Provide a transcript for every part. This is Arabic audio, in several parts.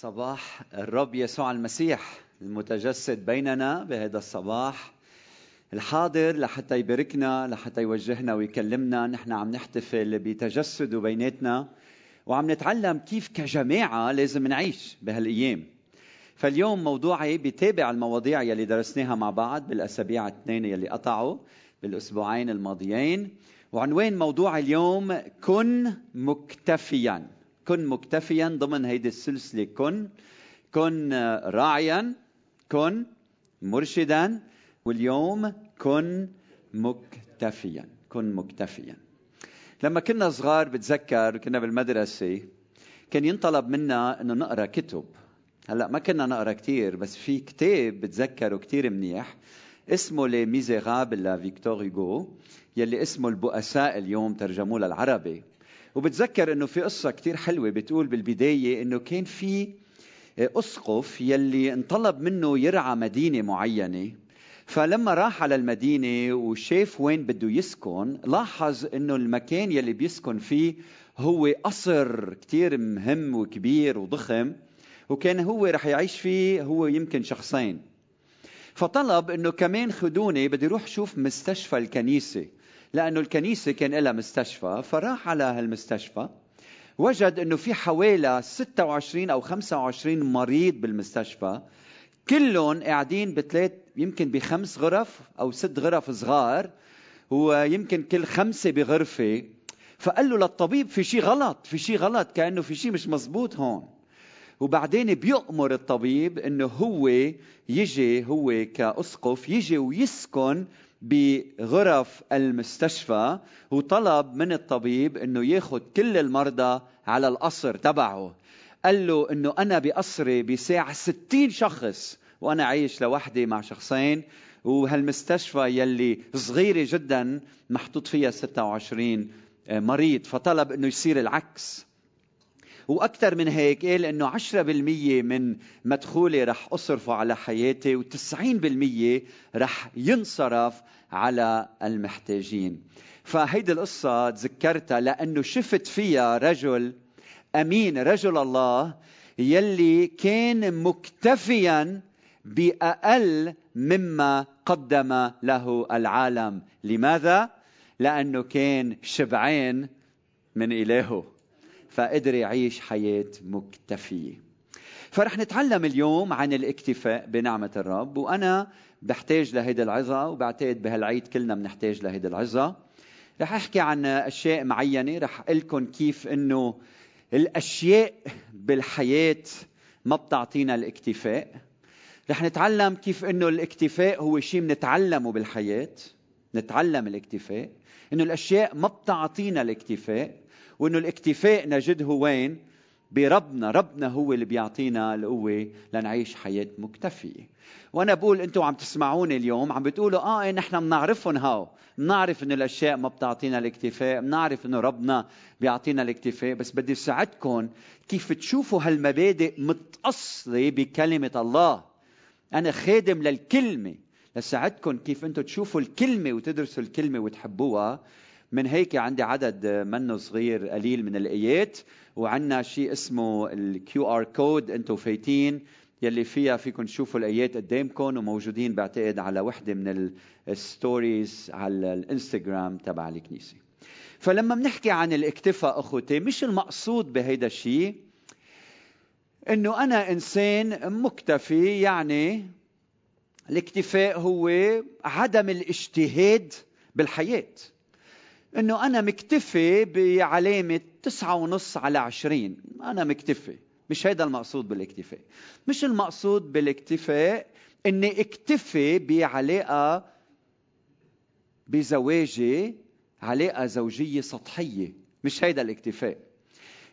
صباح الرب يسوع المسيح المتجسد بيننا بهذا الصباح. الحاضر لحتى يباركنا لحتى يوجهنا ويكلمنا. نحن عم نحتفل بتجسده بيناتنا وعم نتعلم كيف كجماعة لازم نعيش بهالأيام. فاليوم موضوعي بيتابع المواضيع يلي درسناها مع بعض بالأسابيع الاثنين يلي قطعوا بالأسبوعين الماضيين. وعنوان موضوع اليوم كن مكتفيا. كن مكتفيا ضمن هيدي السلسلة. كن كن راعيا. كن مرشدا. واليوم كن مكتفيا كن مكتفيا. لما كنا صغار بتذكر كنا بالمدرسة كان ينطلب منا إنه نقرأ كتب. هلأ ما كنا نقرأ كثير بس في كتاب بتذكره كثير منيح اسمه Les Misérables لفيكتور هوغو يلي اسمه البؤساء اليوم ترجموه للعربي. وبتذكر إنه في قصة كتير حلوة بتقول بالبداية إنه كان في أسقف يلي انطلب منه يرعى مدينة معينة. فلما راح على المدينة وشاف وين بده يسكن لاحظ إنه المكان يلي بيسكن فيه هو قصر كتير مهم وكبير وضخم وكان هو رح يعيش فيه هو يمكن شخصين. فطلب إنه كمان خدوني بدي أروح شوف مستشفى الكنيسة. لأنه الكنيسة كان لها مستشفى فراح على هالمستشفى وجد أنه في حوالي 26 أو 25 مريض بالمستشفى كلهم قاعدين بثلاث يمكن بخمس غرف أو ست غرف صغار ويمكن كل خمسة بغرفة. فقال له للطبيب في شيء غلط في شيء غلط كأنه في شيء مش مزبوط هون. وبعدين بيؤمر الطبيب إنه هو يجي هو كأسقف يجي ويسكن بغرف المستشفى وطلب من الطبيب إنه ياخذ كل المرضى على القصر تبعه. قال له إنه أنا بقصري بساع ستين شخص وأنا عايش لوحدي مع شخصين وهالمستشفى يلي صغيرة جدا محطوط فيها 26 مريض فطلب إنه يصير العكس. وأكثر من هيك قال إنه 10% من مدخولي رح أصرفه على حياتي و90% رح ينصرف على المحتاجين. فهيدي القصة تذكرتها لأنه شفت فيها رجل أمين رجل الله يلي كان مكتفيا بأقل مما قدم له العالم. لماذا؟ لأنه كان شبعان من إلهه. فقدر يعيش حياة مكتفية. فرح نتعلم اليوم عن الاكتفاء بنعمة الرب وأنا بحتاج لهيدي العظة وبعتقد بهالعيد كلنا بنحتاج لهيدي العظة. رح أحكي عن أشياء معينة رح لكم كيف أنه الأشياء بالحياة ما بتعطينا الاكتفاء. رح نتعلم كيف أنه الاكتفاء هو شيء بنتعلمه بالحياة نتعلم الاكتفاء. إنه الأشياء ما بتعطينا الاكتفاء وإنه الاكتفاء نجده وين؟ بربنا. ربنا هو اللي بيعطينا القوة لنعيش حياة مكتفية. وأنا بقول أنتم عم تسمعوني اليوم عم بتقولوا آه إيه نحن بنعرفهم هاو. بنعرف إنه الأشياء ما بتعطينا الاكتفاء. بنعرف إنه ربنا بيعطينا الاكتفاء. بس بدي ساعدكم كيف تشوفوا هالمبادئ متأصلة بكلمة الله. أنا خادم للكلمة. لساعدكم كيف أنتم تشوفوا الكلمة وتدرسوا الكلمة وتحبوها. من هيك عندي عدد منه صغير قليل من الآيات وعندنا شيء اسمه ال QR code أنتم فايتين يلي فيها فيكم تشوفوا الآيات قدامكم وموجودين بعتقد على وحدة من ال stories على الانستغرام تبع الكنيسة. فلما بنحكي عن الاكتفاء أخوتي مش المقصود بهيدا الشيء إنه أنا إنسان مكتفي يعني الاكتفاء هو عدم الاجتهاد بالحياة. إنه أنا مكتفي بعلامة تسعة ونص على عشرين. أنا مكتفي. مش هيدا المقصود بالاكتفاء. مش المقصود بالاكتفاء إني اكتفي بعلاقة بزواجي علاقة زوجية سطحية. مش هيدا الاكتفاء.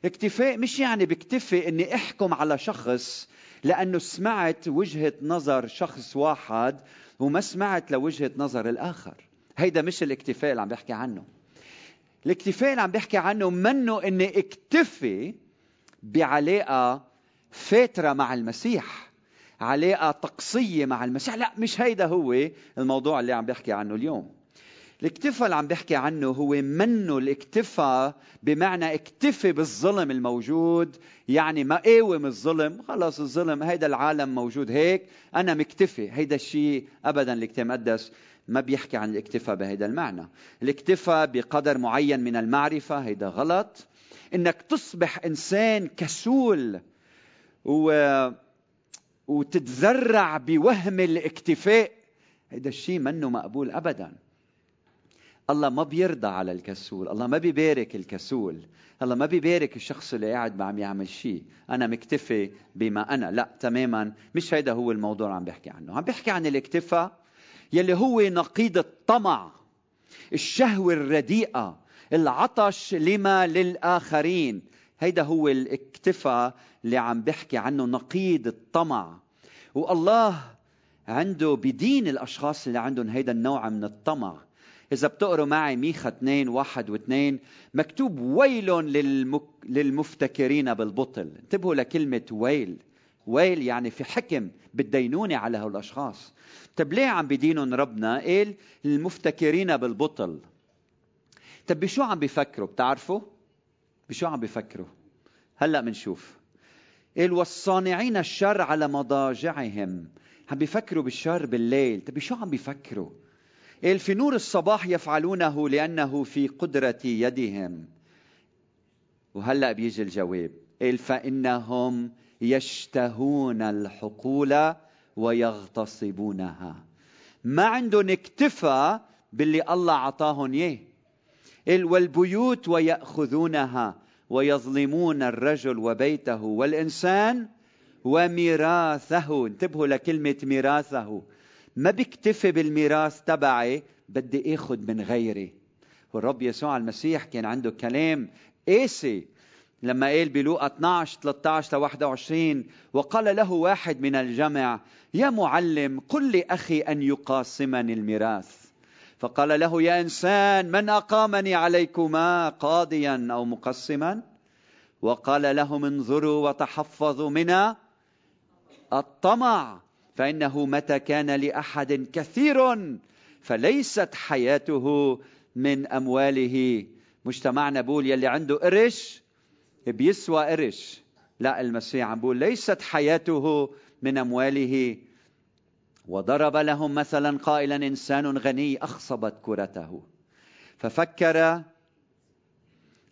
اكتفاء مش يعني بكتفي إني أحكم على شخص لأنه سمعت وجهة نظر شخص واحد وما سمعت لوجهة نظر الآخر. هيدا مش الاكتفاء اللي عم بحكي عنه. الاكتفاء اللي عم بحكي عنه منه اني اكتفي بعلاقة فاترة مع المسيح علاقة طقسية مع المسيح. لا مش هيدا هو الموضوع اللي عم بحكي عنه اليوم. الاكتفاء اللي عم بحكي عنه هو منه الاكتفاء بمعنى اكتفي بالظلم الموجود. يعني ما قاوم الظلم خلص الظلم هيدا العالم موجود هيك أنا مكتفي. هيدا الشيء ابدا الكتاب المقدس. ما بيحكي عن الاكتفاء بهذا المعنى. الاكتفاء بقدر معين من المعرفة هيدا غلط. إنك تصبح إنسان كسول و... وتتذرع بوهم الاكتفاء هيدا الشيء منه مقبول ابدا. الله ما بيرضى على الكسول الله ما بيبارك الكسول الله ما بيبارك الشخص اللي قاعد ما عم يعمل شيء. أنا مكتفي بما أنا لا تماما. مش هيدا هو الموضوع عم بحكي عنه. عم بحكي عن الاكتفاء يلي هو نقيض الطمع الشهوة الرديئة العطش لما للآخرين. هيدا هو الاكتفاء اللي عم بحكي عنه نقيض الطمع. والله عنده بدين الأشخاص اللي عندهم هيدا النوع من الطمع. إذا بتقروا معي ميخا 2 واحد واثنين مكتوب ويل للمك... للمفتكرين بالبطل. انتبهوا لكلمة ويل. ويل يعني في حكم بالدينونة على هؤلاء الأشخاص طب ليه عم بدينهم ربنا؟ قال المفتكرين بالبطل. طب بشو عم بيفكروا بتعرفوا؟ بشو عم بيفكروا هلأ بنشوف قال والصانعين الشر على مضاجعهم. عم بيفكروا بالشر بالليل. طب بشو عم بيفكروا قال في نور الصباح يفعلونه لأنه في قدرة يدهم. وهلأ بيجي الجواب. قال فإنهم يشتهون الحقول ويغتصبونها. ما عندهم اكتفى باللي الله عطاهم إياه. والبيوت ويأخذونها ويظلمون الرجل وبيته والإنسان وميراثه. انتبهوا لكلمة ميراثه. ما بيكتفي بالميراث تبعي بدي آخذ من غيري. والرب يسوع المسيح كان عنده كلام. قاسي لما قال بلوقا 12 13 ل 21 وقال له واحد من الجمع يا معلم قل لأخي أن يقاسمني الميراث. فقال له يا إنسان من أقامني عليكما قاضيا أو مقسما؟ وقال لهم انظروا وتحفظوا من الطمع فإنه متى كان لأحد كثير فليست حياته من أمواله. مجتمعنا بقول يلي عنده قرش بيسوى قرش. لا المسيح عم بقول ليست حياته من أمواله. وضرب لهم مثلا قائلا إنسان غني أخصبت كرته. ففكر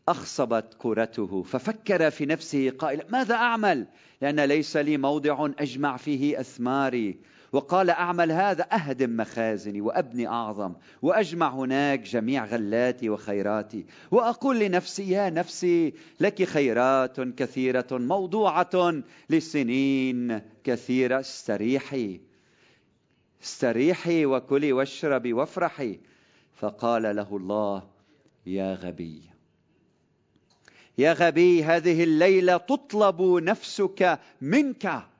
أخصبت كرته. ففكر في نفسه قائلا ماذا أعمل؟ لأن ليس لي موضع أجمع فيه أثماري. وقال أعمل هذا أهدم مخازني وأبني أعظم وأجمع هناك جميع غلاتي وخيراتي وأقول لنفسي يا نفسي لك خيرات كثيرة موضوعة لسنين كثيرة استريحي. استريحي وكلي واشربي وافرحي. فقال له الله يا غبي. يا غبي هذه الليلة تطلب نفسك منك.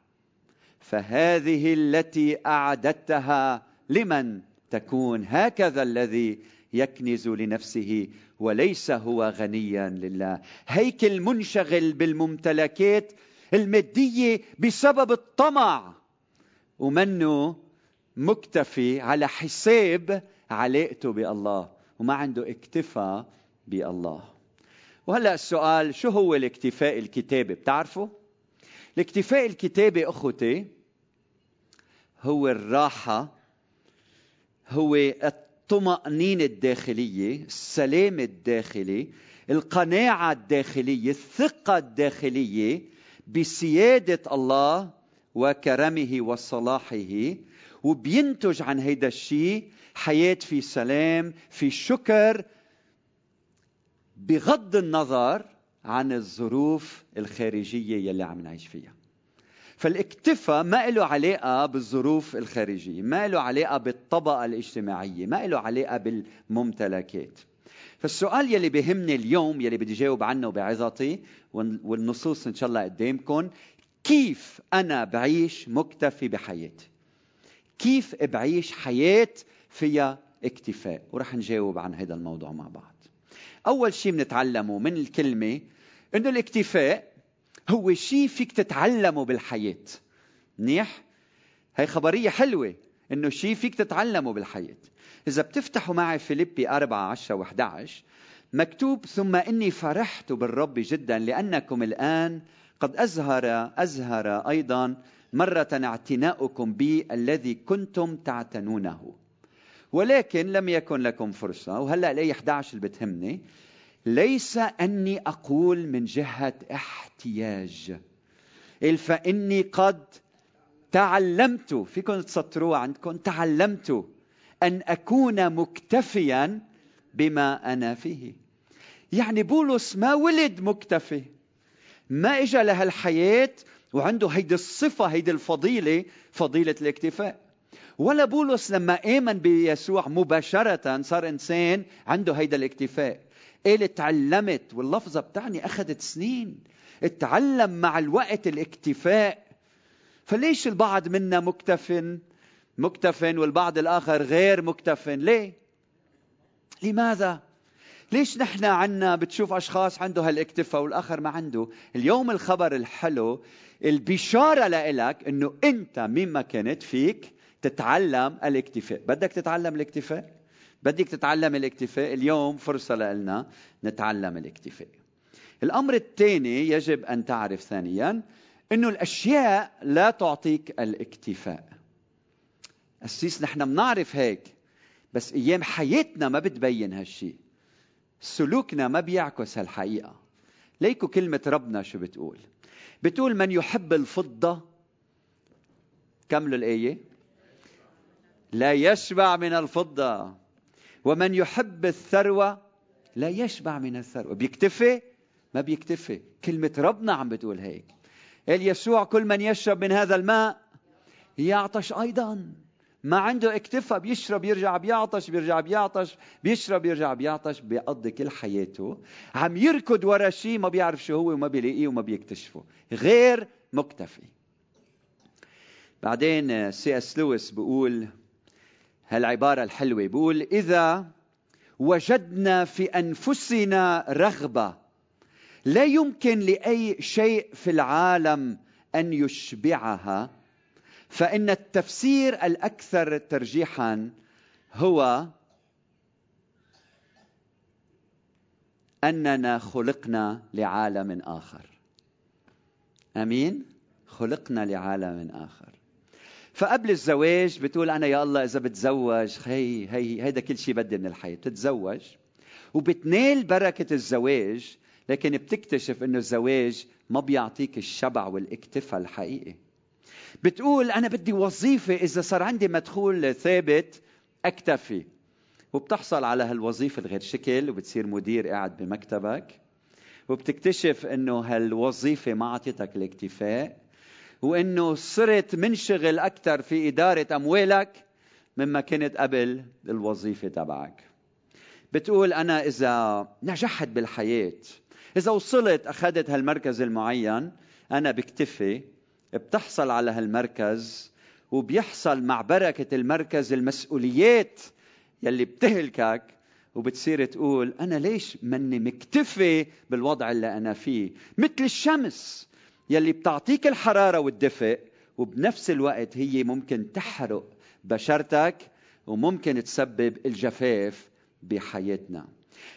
فهذه التي أعددتها لمن تكون هكذا الذي يكنز لنفسه وليس هو غنيا لله. هيكل منشغل بالممتلكات المادية بسبب الطمع. ومنه مكتفي على حساب علاقته بالله. وما عنده اكتفاء بالله. وهلأ السؤال شو هو الاكتفاء الكتابي؟ بتعرفوا؟ الاكتفاء الكتابي أخوتي هو الراحة هو الطمأنينة الداخلية السلام الداخلي القناعة الداخلية الثقة الداخلية بسيادة الله وكرمه وصلاحه وبينتج عن هيدا الشيء حياة في سلام في شكر بغض النظر عن الظروف الخارجية يلي عم نعيش فيها. فالاكتفاء ما له علاقة بالظروف الخارجية ما له علاقة بالطبقة الاجتماعية ما له علاقة بالممتلكات. فالسؤال يلي بهمني اليوم يلي بدي جاوب عنه بعظتي والنصوص إن شاء الله قدامكم كيف أنا بعيش مكتفي بحياتي؟ كيف بعيش حياة فيها اكتفاء؟ ورح نجاوب عن هذا الموضوع مع بعض. أول شيء بنتعلمه من الكلمة أنه الاكتفاء هو شيء فيك تتعلمه بالحياة. منيح؟ هي خبرية حلوة إنه شيء فيك تتعلمه بالحياة. إذا بتفتحوا معي فيليبي 4 10 و11 مكتوب ثم إني فرحت بالرب جدا لأنكم الآن قد أزهر أزهر أيضا مرة اعتناؤكم بي الذي كنتم تعتنونه. ولكن لم يكن لكم فرصة وهلأ الايه 11 اللي بتهمني. ليس أني أقول من جهة احتياج. فإني قد تعلمت فيكم تسطروها عندكم تعلمت أن أكون مكتفيا بما أنا فيه. يعني بولس ما ولد مكتفي ما اجى لهالحياه وعنده هيدي الصفة هيدي الفضيلة فضيلة الاكتفاء. ولا بولس لما آمن بيسوع مباشرة صار إنسان عنده هيدا الاكتفاء. قال تعلمت واللفظة بتعني أخذت سنين. اتعلم مع الوقت الاكتفاء. فليش البعض منا مكتف مكتف والبعض الآخر غير مكتف ليه؟ لماذا؟ ليش نحن عنا بتشوف أشخاص عنده هالاكتفاء والآخر ما عنده؟ اليوم الخبر الحلو البشارة لإلك أنه أنت مما كنت فيك تتعلم الاكتفاء. بدك تتعلم الاكتفاء؟ بدك تتعلم الاكتفاء. اليوم فرصة لنا نتعلم الاكتفاء. الأمر الثاني يجب أن تعرف ثانيا أنه الأشياء لا تعطيك الاكتفاء. أسيس نحن بنعرف هيك بس أيام حياتنا ما بتبين هالشيء سلوكنا ما بيعكس هالحقيقة. ليكو كلمة ربنا شو بتقول؟ بتقول من يحب الفضة؟ كملوا الآية؟ لا يشبع من الفضة. ومن يحب الثروة لا يشبع من الثروة. بيكتفي؟ ما بيكتفي. كلمة ربنا عم بتقول هيك. قال يسوع كل من يشرب من هذا الماء يعطش أيضا. ما عنده اكتفى بيشرب يرجع بيعطش بيرجع بيعطش. بيشرب يرجع بيعطش. بيقضي كل حياته. عم يركض ورا شيء ما بيعرف شو هو وما بيلاقيه وما بيكتشفه. غير مكتفي. بعدين سي إس لويس بيقول هالعبارة الحلوة بيقول إذا وجدنا في أنفسنا رغبة لا يمكن لأي شيء في العالم أن يشبعها فإن التفسير الأكثر ترجيحا هو أننا خلقنا لعالم آخر. آمين؟ خلقنا لعالم آخر. فقبل الزواج بتقول أنا يا الله إذا بتزوج هي هي هيدا كل شيء بدي من الحياة بتتزوج. وبتنال بركة الزواج لكن بتكتشف إنه الزواج ما بيعطيك الشبع والاكتفاء الحقيقي. بتقول أنا بدي وظيفة إذا صار عندي مدخول ثابت أكتفي. وبتحصل على هالوظيفة الغير شكل وبتصير مدير قاعد بمكتبك. وبتكتشف إنه هالوظيفة ما أعطيتك الاكتفاء. وانه صرت منشغل أكثر في إدارة أموالك مما كنت قبل الوظيفه تبعك. بتقول أنا إذا نجحت بالحياة إذا وصلت أخذت هالمركز المعين أنا بكتفي بتحصل على هالمركز وبيحصل مع بركة المركز المسؤوليات يلي بتهلكك. وبتصير تقول أنا ليش مني مكتفي بالوضع اللي أنا فيه؟ مثل الشمس. يلي بتعطيك الحرارة والدفء وبنفس الوقت هي ممكن تحرق بشرتك وممكن تسبب الجفاف بحياتنا.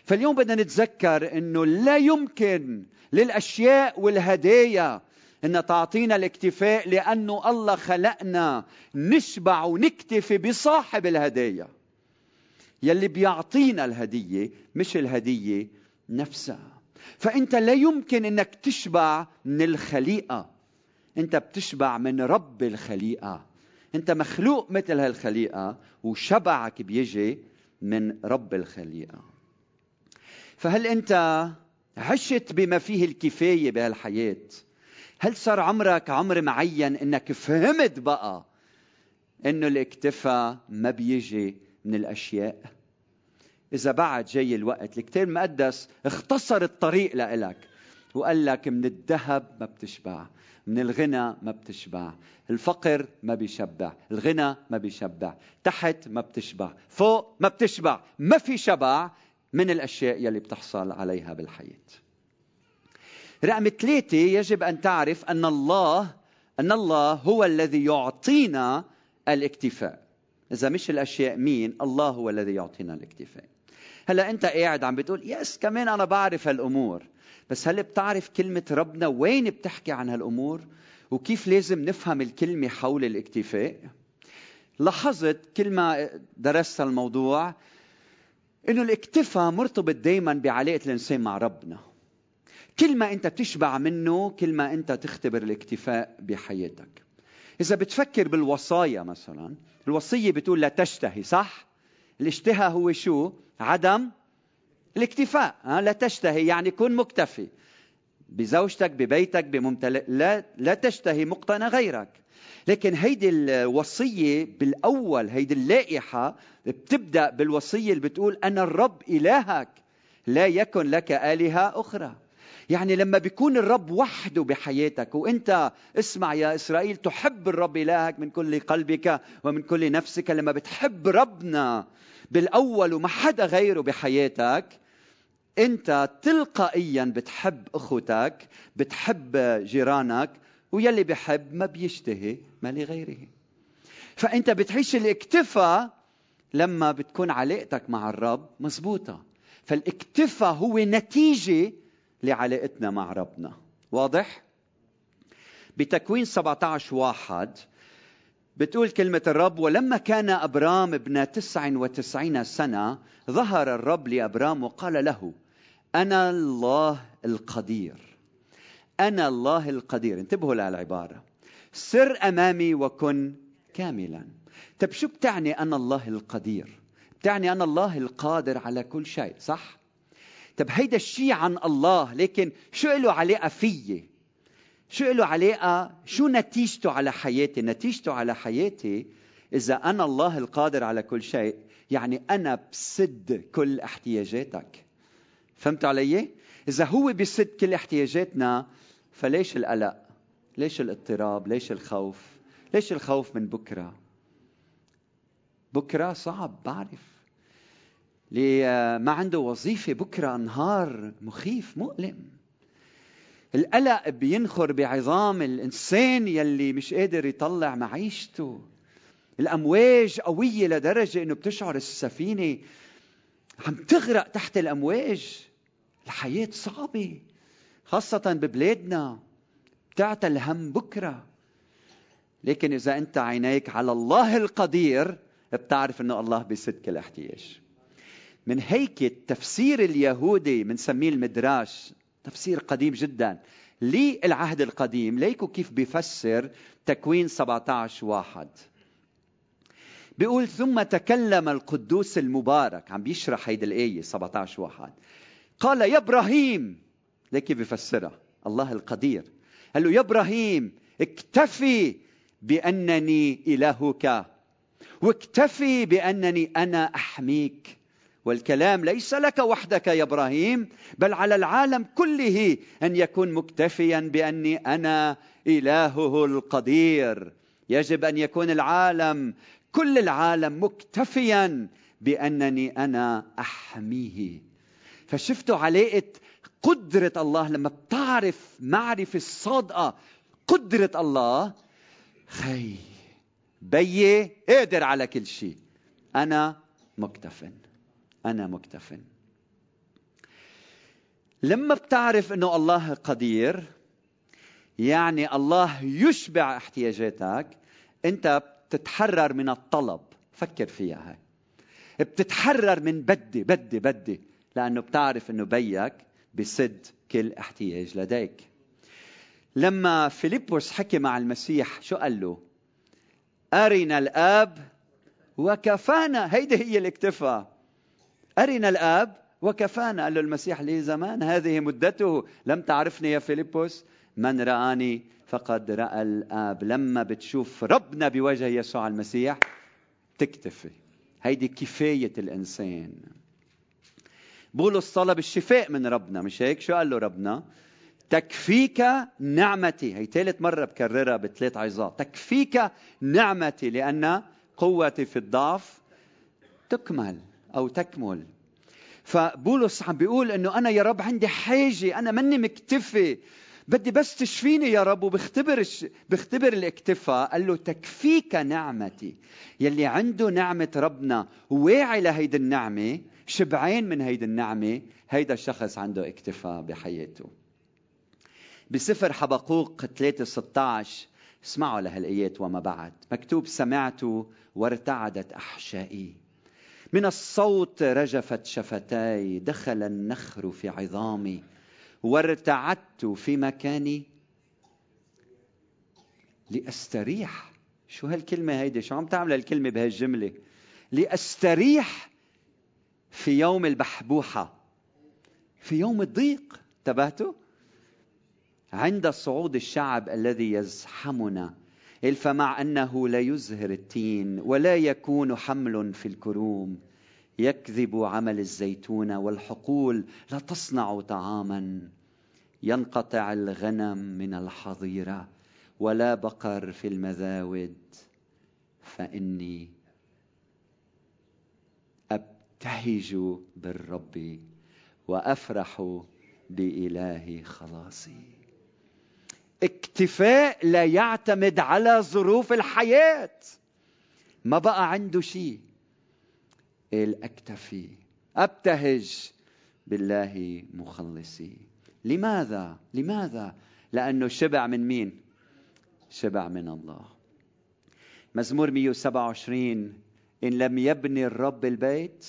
فاليوم بدنا نتذكر إنه لا يمكن للأشياء والهدايا إن تعطينا الاكتفاء لأنه الله خلقنا نشبع ونكتفي بصاحب الهدايا. يلي بيعطينا الهدية مش الهدية نفسها. فأنت لا يمكن أنك تشبع من الخليقة. أنت بتشبع من رب الخليقة. أنت مخلوق مثل هالخليقة وشبعك بيجي من رب الخليقة. فهل أنت عشت بما فيه الكفاية بهالحياة؟ هل صار عمرك عمر معين إنك فهمت بقى إنه الاكتفاء ما بيجي من الأشياء؟ إذا بعد جاي الوقت. الكتاب المقدس اختصر الطريق لإلك وقال لك من الذهب ما بتشبع من الغنى ما بتشبع الفقر ما بيشبع الغنى ما بيشبع تحت ما بتشبع فوق ما بتشبع. ما في شبع من الأشياء يلي بتحصل عليها بالحياة. رقم ثلاثة يجب أن تعرف أن الله أن الله هو الذي يعطينا الاكتفاء. إذا مش الأشياء مين الله هو الذي يعطينا الاكتفاء. هلا أنت قاعد عم بتقول يس كمان أنا بعرف هالأمور. بس هل بتعرف كلمة ربنا؟ وين بتحكي عن هالأمور؟ وكيف لازم نفهم الكلمة حول الاكتفاء؟ لاحظت كل ما درست الموضوع إنه الاكتفاء مرتبط دائما بعلاقة الإنسان مع ربنا. كل ما أنت بتشبع منه كل ما أنت تختبر الاكتفاء بحياتك. إذا بتفكر بالوصايا مثلا الوصية بتقول لا تشتهي صح؟ الاشتهاء هو شو؟ عدم الاكتفاء لا تشتهي يعني كن مكتفي. بزوجتك ببيتك بممتلئ لا لا تشتهي مقتنى غيرك. لكن هيدي الوصية بالأول هيدي اللائحة بتبدأ بالوصية اللي بتقول أنا الرب إلهك لا يكن لك آلهة أخرى. يعني لما بيكون الرب وحده بحياتك وأنت اسمع يا إسرائيل تحب الرب إلهك من كل قلبك ومن كل نفسك لما بتحب ربنا بالأول وما حدا غيره بحياتك أنت تلقائيا بتحب أخوتك بتحب جيرانك ويلي بحب ما بيشتهي ما لغيره. فأنت بتعيش الاكتفاء لما بتكون علاقتك مع الرب مزبوطة فالاكتفاء هو نتيجة لعلاقتنا مع ربنا. واضح؟ بتكوين 17 واحد بتقول كلمة الرب ولما كان أبرام ابن تسع وتسعين سنة ظهر الرب لأبرام وقال له أنا الله القدير أنا الله القدير. انتبهوا للعبارة سر أمامي وكن كاملا. طيب شو بتعني أنا الله القدير بتعني أنا الله القادر على كل شيء صح؟ طب هيدا الشيء عن الله لكن شو له علاقة فيي؟ شو له علاقة شو نتيجته على حياتي نتيجته على حياتي إذا أنا الله القادر على كل شيء يعني أنا بسد كل احتياجاتك فهمت علي؟ إذا هو بسد كل احتياجاتنا فليش القلق؟ ليش الاضطراب؟ ليش الخوف؟ ليش الخوف من بكرة؟ بكرة صعب بعرف اللي ما عنده وظيفة بكرة نهار مخيف مؤلم القلق بينخر بعظام الإنسان يلي مش قادر يطلع معيشته. الأمواج قوية لدرجة أنه بتشعر السفينة عم تغرق تحت الأمواج. الحياة صعبة خاصة ببلادنا بتعتى الهم بكرة. لكن إذا أنت عينيك على الله القدير بتعرف أنه الله بيسد كل احتياج من هيك التفسير اليهودي بنسميه المدراش تفسير قديم جدا. للعهد القديم ليكو كيف بيفسر تكوين 17 واحد. بيقول ثم تكلم القدوس المبارك. عم بيشرح هيدي الآية 17 واحد. قال يا إبراهيم. ليك كيف بيفسرها الله القدير. قال له يا إبراهيم اكتفي بأنني إلهك. واكتفي بأنني أنا أحميك. والكلام ليس لك وحدك يا إبراهيم بل على العالم كله أن يكون مكتفيا بأني أنا إلهه القدير. يجب أن يكون العالم كل العالم مكتفيا بأنني أنا أحميه. فشفتوا علاقه قدرة الله لما بتعرف معرفة الصادقة قدرة الله. خي بيي قادر على كل شيء. أنا مكتفن. أنا مكتف. لما بتعرف أنه الله قدير يعني الله يشبع احتياجاتك أنت بتتحرر من الطلب. فكر فيها هاي. بتتحرر من بدي بدي بدي لأنه بتعرف أنه بيك بسد كل احتياج لديك. لما فيليبوس حكي مع المسيح شو قال له؟ أرنا الآب وكفانا. هيدي هي الاكتفاء. أرنا الآب وكفانا. قال له المسيح لي زمان هذه مدته. لم تعرفني يا فيليبوس من رآني فقد رأى الآب. لما بتشوف ربنا بوجه يسوع المسيح تكتفي. هيدي كفاية الإنسان. بولس طلب الشفاء من ربنا. مش هيك؟ شو قال له ربنا؟ تكفيك نعمتي. هي ثالث مرة بكررها بثلاث عظات. تكفيك نعمتي لأن قوتي في الضعف تكمل. أو تكمل. فبولس عم بيقول إنه أنا يا رب عندي حاجة أنا مني مكتفي. بدي بس تشفيني يا رب وبختبر بختبر الاكتفاء. قال له تكفيك نعمتي. يلي عنده نعمة ربنا واعي لهيدي النعمة شبعين من هيدي النعمة هيدا الشخص عنده اكتفاء بحياته. بسفر حبقوق 3 16 اسمعوا لهالآيات وما بعد. مكتوب سمعت وارتعدت أحشائي. من الصوت رجفت شفتاي دخل النخر في عظامي وارتعدت في مكاني لأستريح. شو هالكلمة هيدي؟ شو عم تعمل الكلمة بهالجملة؟ لأستريح في يوم البحبوحة. في يوم الضيق. انتبهتوا؟ عند صعود الشعب الذي يزحمنا فمع أنه لا يزهر التين ولا يكون حمل في الكروم. يكذب عمل الزيتون والحقول لا تصنع طعاما. ينقطع الغنم من الحظيرة ولا بقر في المذاود. فإني أبتهج بالرب وأفرح بإله خلاصي. اكتفاء لا يعتمد على ظروف الحياة. ما بقى عنده شيء؟ قال اكتفي أبتهج بالله مخلصي. لماذا؟ لماذا؟ لأنه شبع من مين؟ شبع من الله. مزمور 127 إن لم يبني الرب البيت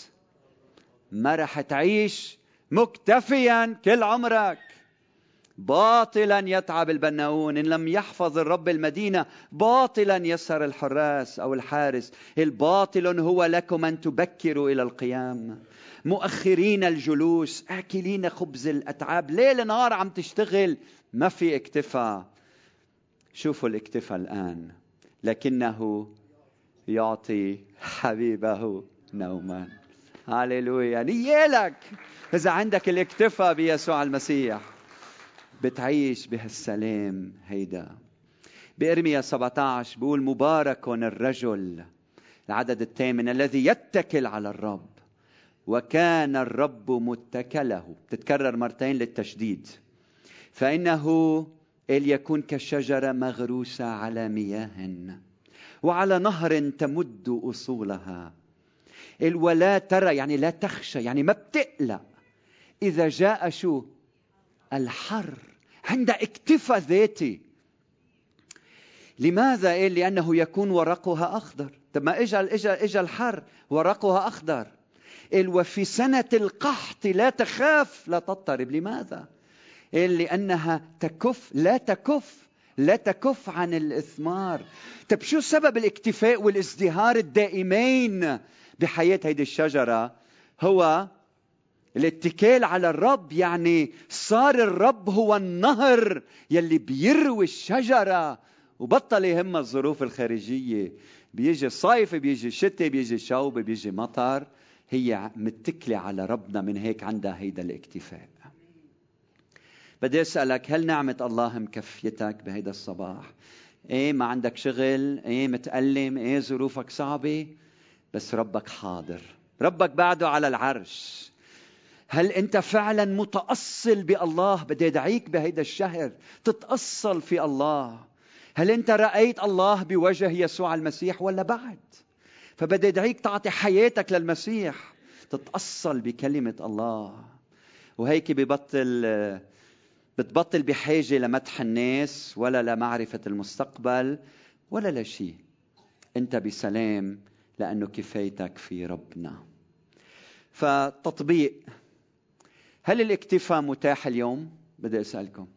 ما رح تعيش مكتفيا كل عمرك. باطلا يتعب البناؤون. إن لم يحفظ الرب المدينة باطلا يسهر الحراس أو الحارس. الباطل هو لكم أن تبكروا إلى القيام مؤخرين الجلوس آكلين خبز الأتعاب. ليل نهار عم تشتغل. ما في اكتفاء. شوفوا الاكتفاء الآن. لكنه يعطي حبيبه نوما. هاليلويا نيالك إذا عندك الاكتفاء بيسوع المسيح. بتعيش بهالسلام هيدا. بإرميا 17 بيقول مبارك الرجل العدد الثامن الذي يتكل على الرب وكان الرب متكله. تتكرر مرتين للتشديد. فإنه يكون كشجرة مغروسة على مياه وعلى نهر تمد أصولها. ولا ترى يعني لا تخشى يعني ما بتقلق. إذا جاء شو؟ الحر عندها اكتفاء ذاتي. لماذا؟ قال لأنه يكون ورقها أخضر. طب ما إجا إجا إجا الحر ورقها أخضر. قال وفي سنة القحط لا تخاف. لا تضطرب. لماذا؟ قال لأنها تكف لا تكف لا تكف عن الإثمار. طب شو سبب الاكتفاء والازدهار الدائمين بحياة هيدي الشجرة؟ هو الاتكال على الرب يعني صار الرب هو النهر يلي بيروي الشجرة وبطل يهمها الظروف الخارجية. بيجي الصيف بيجي الشتاء بيجي شوب بيجي مطر هي متكلة على ربنا من هيك عندها هيدا الاكتفاء. بدي أسألك هل نعمة الله مكفيتك بهيدا الصباح؟ إيه ما عندك شغل؟ إيه متألم؟ إيه ظروفك صعبة؟ بس ربك حاضر. ربك بعده على العرش. هل انت فعلا متأصل بالله؟ بدي ادعيك بهيدا الشهر. تتأصل في الله. هل انت رأيت الله بوجه يسوع المسيح ولا بعد؟ فبدي ادعيك تعطي حياتك للمسيح. تتأصل بكلمة الله. وهيك ببطل بتبطل بحاجة لمدح الناس ولا لمعرفة المستقبل ولا لشيء انت بسلام لأنه كفايتك في ربنا. فتطبيق. هل الاكتفاء متاح اليوم؟ بدي أسألكم.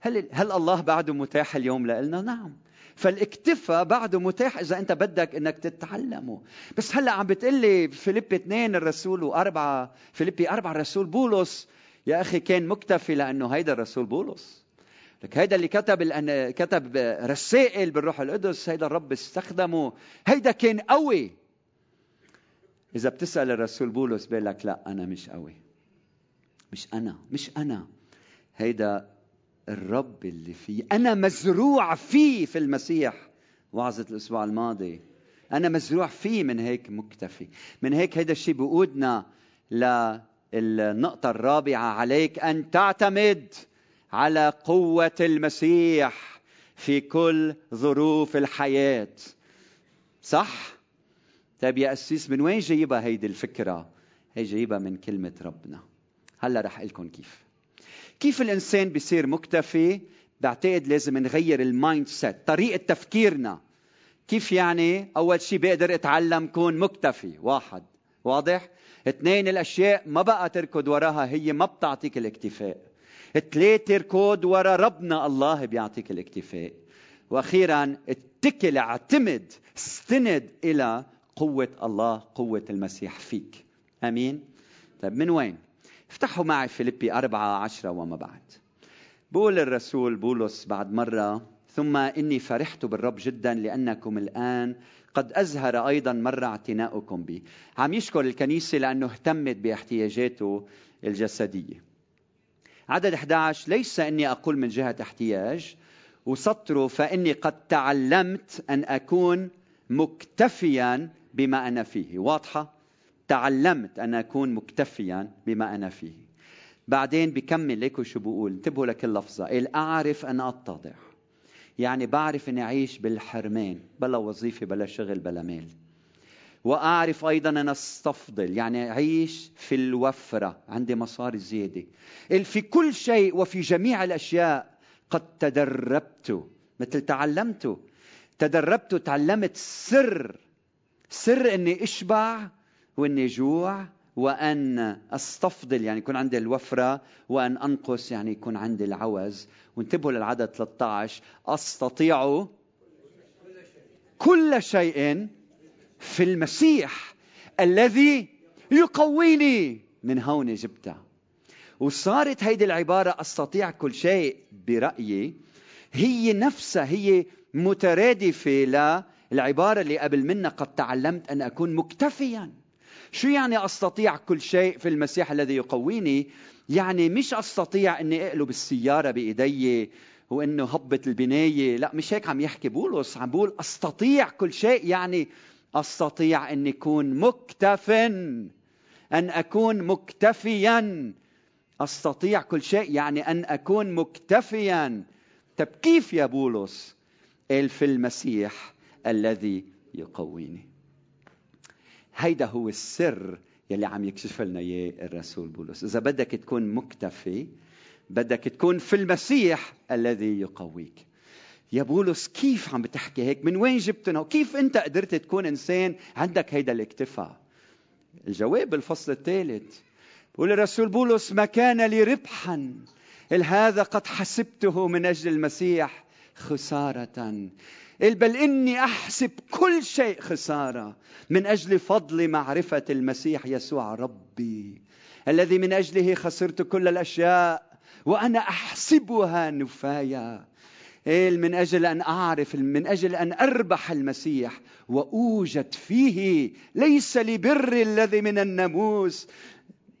هل هل الله بعده متاح اليوم لنا؟ نعم. فالاكتفاء بعده متاح إذا أنت بدك إنك تتعلمه بس هلأ عم بتقلي فيليبي اثنين الرسول وأربعة فيليبي أربعة الرسول بولس يا أخي كان مكتفي لأنه هيدا الرسول بولس لك هيدا اللي كتب كتب رسائل بالروح القدس هيدا الرب استخدمه هيدا كان قوي إذا بتسأل الرسول بولس بيقول لك لا أنا مش قوي مش أنا مش أنا. هيدا الرب اللي فيه أنا مزروع فيه في المسيح. وعظة الأسبوع الماضي أنا مزروع فيه من هيك مكتفي. من هيك هيدا الشيء بقودنا للنقطة الرابعة. عليك أن تعتمد على قوة المسيح في كل ظروف الحياة. صح؟ طيب يا قسيس من وين جايبها هيدي الفكرة؟ هي جايبها من كلمة ربنا. هلا رح لكم كيف. كيف الإنسان بيصير مكتفي؟ بعتقد لازم نغير ال mindset طريقة تفكيرنا. كيف يعني؟ أول شيء بقدر أتعلم كون مكتفي. واحد واضح؟ اثنين الأشياء ما بقى تركض وراها هي ما بتعطيك الاكتفاء. ثلاثة اركض ورا ربنا الله بيعطيك الاكتفاء. وأخيرا اتكل اعتمد استند إلى قوة الله قوة المسيح فيك. آمين؟ طيب من وين؟ افتحوا معي فيليبي أربعة عشرة وما بعد. بقول الرسول بولس بعد مرة ثم إني فرحت بالرب جدا لأنكم الآن قد أزهر أيضا مرة اعتناؤكم بي. عم يشكر الكنيسة لأنه اهتمت باحتياجاته الجسدية. عدد 11 ليس إني أقول من جهة احتياج وسطره فإني قد تعلمت أن أكون مكتفيا بما أنا فيه. واضحة؟ تعلمت أن أكون مكتفيا بما أنا فيه. بعدين بكمل ليكو شو بقول؟ انتبهوا لكل لفظة قال أعرف أن أتضع يعني بعرف أني أعيش بالحرمان بلا وظيفة بلا شغل بلا مال. وأعرف أيضا أن أستفضل يعني أعيش في الوفرة عندي مصاري زيادة. في كل شيء وفي جميع الأشياء قد تدربت. مثل تعلمت. تدربت تعلمت سر. سر إني أشبع واني جوع وأن أستفضل يعني يكون عندي الوفرة وأن أنقص يعني يكون عندي العوز. وانتبهوا للعدد 13 أستطيع كل شيء في المسيح الذي يقويني. من هون جبتها وصارت هيدي العبارة أستطيع كل شيء برأيي. هي نفسها هي مترادفة للعبارة اللي قبل منها قد تعلمت أن أكون مكتفيا. شو يعني أستطيع كل شيء في المسيح الذي يقويني؟ يعني مش أستطيع أني أقلب السيارة بإيدي وإنه هبط البناية. لا مش هيك عم يحكي بولس. عم بقول أستطيع كل شيء يعني أستطيع ان أكون مكتفا أن أكون مكتفيا. أستطيع كل شيء يعني أن أكون مكتفيا. طب كيف يا بولس؟ قال في المسيح الذي يقويني. هيدا هو السر يلي عم يكشف لنا إياه الرسول بولس. إذا بدك تكون مكتفي بدك تكون في المسيح الذي يقويك. يا بولس كيف عم بتحكي هيك؟ من وين جبتنا كيف أنت قدرت تكون إنسان عندك هيدا الاكتفاء؟ الجواب بالفصل الثالث. بقول الرسول بولس ما كان لي ربحا هذا قد حسبته من أجل المسيح خسارة. بل إني أحسب كل شيء خسارة من أجل فضل معرفة المسيح يسوع ربي الذي من أجله خسرت كل الأشياء وأنا أحسبها نفايا من أجل أن أعرف من أجل أن أربح المسيح وأوجد فيه ليس لبر الذي من الناموس.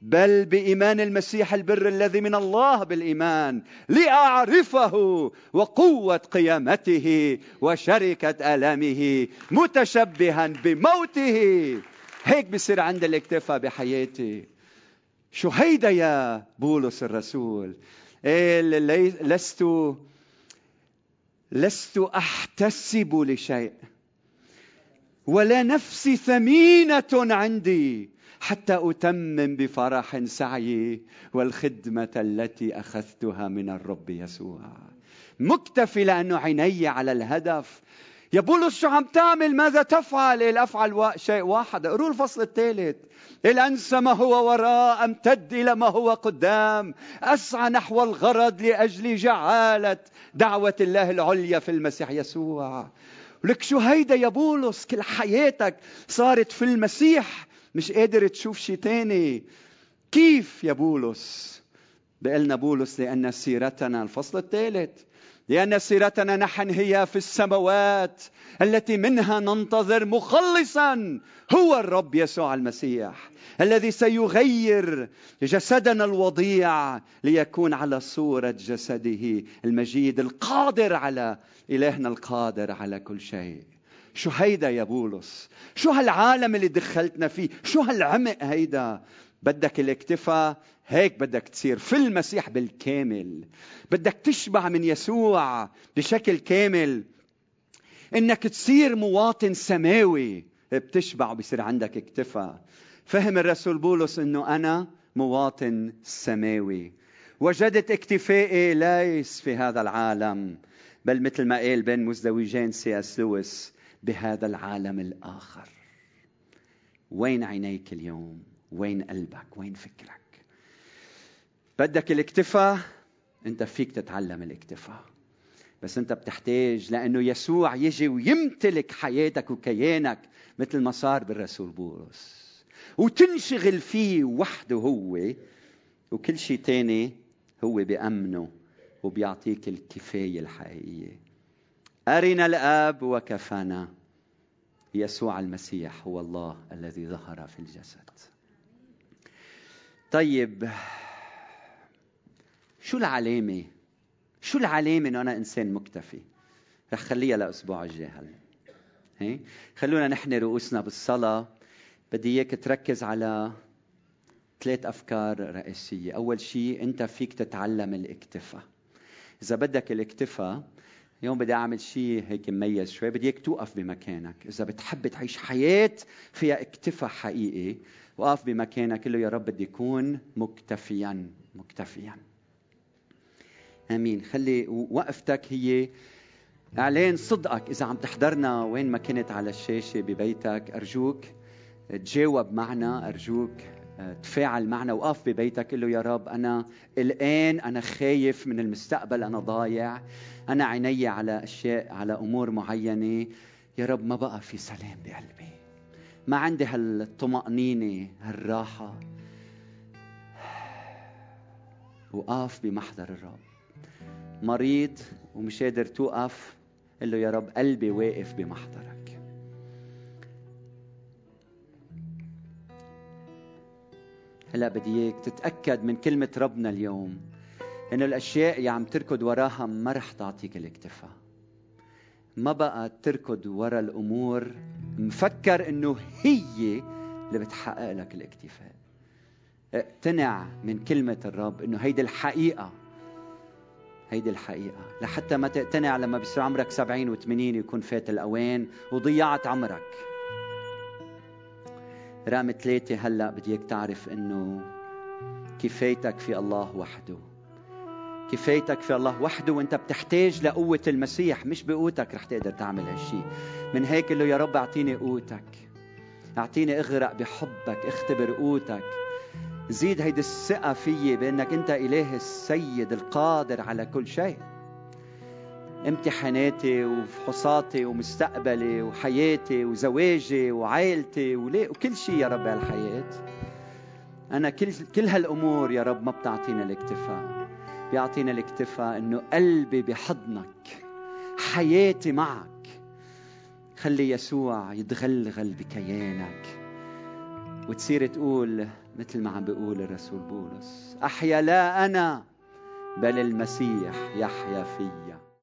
بل بإيمان المسيح البر الذي من الله بالإيمان لأعرفه وقوة قيامته وشركة ألامه متشبها بموته. هيك بصير عند الاكتفاء بحياتي. شو هيدا يا بولس الرسول؟ لست لست أحتسب لشيء ولا نفسي ثمينة عندي. حتى أتمم بفرح سعيي والخدمة التي أخذتها من الرب يسوع. مكتفي لأنه عيني على الهدف. يا بولس شو عم تعمل ماذا تفعل؟ إل أفعل شيء واحد. اقروا الفصل الثالث. إل أنسى ما هو وراء أمتد إلى ما هو قدام؟ أسعى نحو الغرض لأجل جعالة دعوة الله العليا في المسيح يسوع. لك شو هيدا يا بولس كل حياتك صارت في المسيح. مش قادر تشوف شيء تاني. كيف يا بولس؟ بقلنا بولس لأن سيرتنا الفصل الثالث. لأن سيرتنا نحن هي في السماوات التي منها ننتظر مخلصا هو الرب يسوع المسيح الذي سيغير جسدنا الوضيع ليكون على صورة جسده المجيد القادر على إلهنا القادر على كل شيء. شو هيدا يا بولس؟ شو هالعالم اللي دخلتنا فيه؟ شو هالعمق هيدا؟ بدك الاكتفاء؟ هيك بدك تصير في المسيح بالكامل. بدك تشبع من يسوع بشكل كامل. إنك تصير مواطن سماوي بتشبع وبصير عندك اكتفاء. فهم الرسول بولس إنه أنا مواطن سماوي. وجدت اكتفائي ليس في هذا العالم بل مثل ما قال بين مزدوجين سي اس لويس بهذا العالم الآخر. وين عينيك اليوم؟ وين قلبك؟ وين فكرك؟ بدك الاكتفاء؟ انت فيك تتعلم الاكتفاء. بس انت بتحتاج لأنه يسوع يجي ويمتلك حياتك وكيانك مثل ما صار بالرسول بولس. وتنشغل فيه وحده هو وكل شيء تاني هو بأمنه وبيعطيك الكفاية الحقيقية. أرنا الآب وكفانا. يسوع المسيح هو الله الذي ظهر في الجسد. طيب شو العلامة؟ شو العلامة إنه أنا إنسان مكتفي؟ رح خليها لأسبوع الجاي هلا. خلونا نحن رؤوسنا بالصلاة. بدي إياك تركز على ثلاث أفكار رئيسية. أول شيء أنت فيك تتعلم الاكتفاء. إذا بدك الاكتفاء اليوم بدي أعمل شيء هيك مميز شوي بدي اياك توقف بمكانك. إذا بتحب تعيش حياة فيها اكتفاء حقيقي وقف بمكانك له يا رب بدي أكون مكتفيا مكتفيا. آمين. خلي وقفتك هي إعلان صدقك. إذا عم تحضرنا وين ما كنت على الشاشة ببيتك أرجوك تجاوب معنا أرجوك تفاعل معنا وقف ببيتك قل له يا رب أنا الآن أنا خايف من المستقبل أنا ضايع أنا عيني على أشياء على أمور معينة. يا رب ما بقى في سلام بقلبي ما عندي هالطمأنينة هالراحة. وقف بمحضر الرب. مريض ومش قادر توقف قل له يا رب قلبي واقف بمحضرك. هلا بدي إياك تتأكد من كلمة ربنا اليوم إنه الأشياء اللي عم تركض وراها ما رح تعطيك الاكتفاء. ما بقى تركض ورا الأمور مفكر إنه هي اللي بتحقق لك الاكتفاء. اقتنع من كلمة الرب إنه هيدي الحقيقة هيدي الحقيقة. لحتى ما تقتنع لما بيصير عمرك سبعين وثمانين يكون فات الأوان وضيعت عمرك. رقم ثلاثة هلأ بدي اياك تعرف إنه كفايتك في الله وحده. كفايتك في الله وحده وإنت بتحتاج لقوة المسيح مش بقوتك رح تقدر تعمل هالشيء من هيك له يا رب أعطيني قوتك. أعطيني اغرق بحبك اختبر قوتك. زيد هيدي الثقة فيي بأنك أنت إله السيد القادر على كل شيء. امتحاناتي وفحوصاتي ومستقبلي وحياتي وزواجي وعائلتي وكل شيء يا رب هالحياة. أنا كل كل هالأمور يا رب ما بتعطينا الاكتفاء. بيعطينا الاكتفاء إنه قلبي بحضنك حياتي معك. خلي يسوع يتغلغل بكيانك. وتصير تقول مثل ما عم بيقول الرسول بولس أحيا لا أنا بل المسيح يحيا فيا.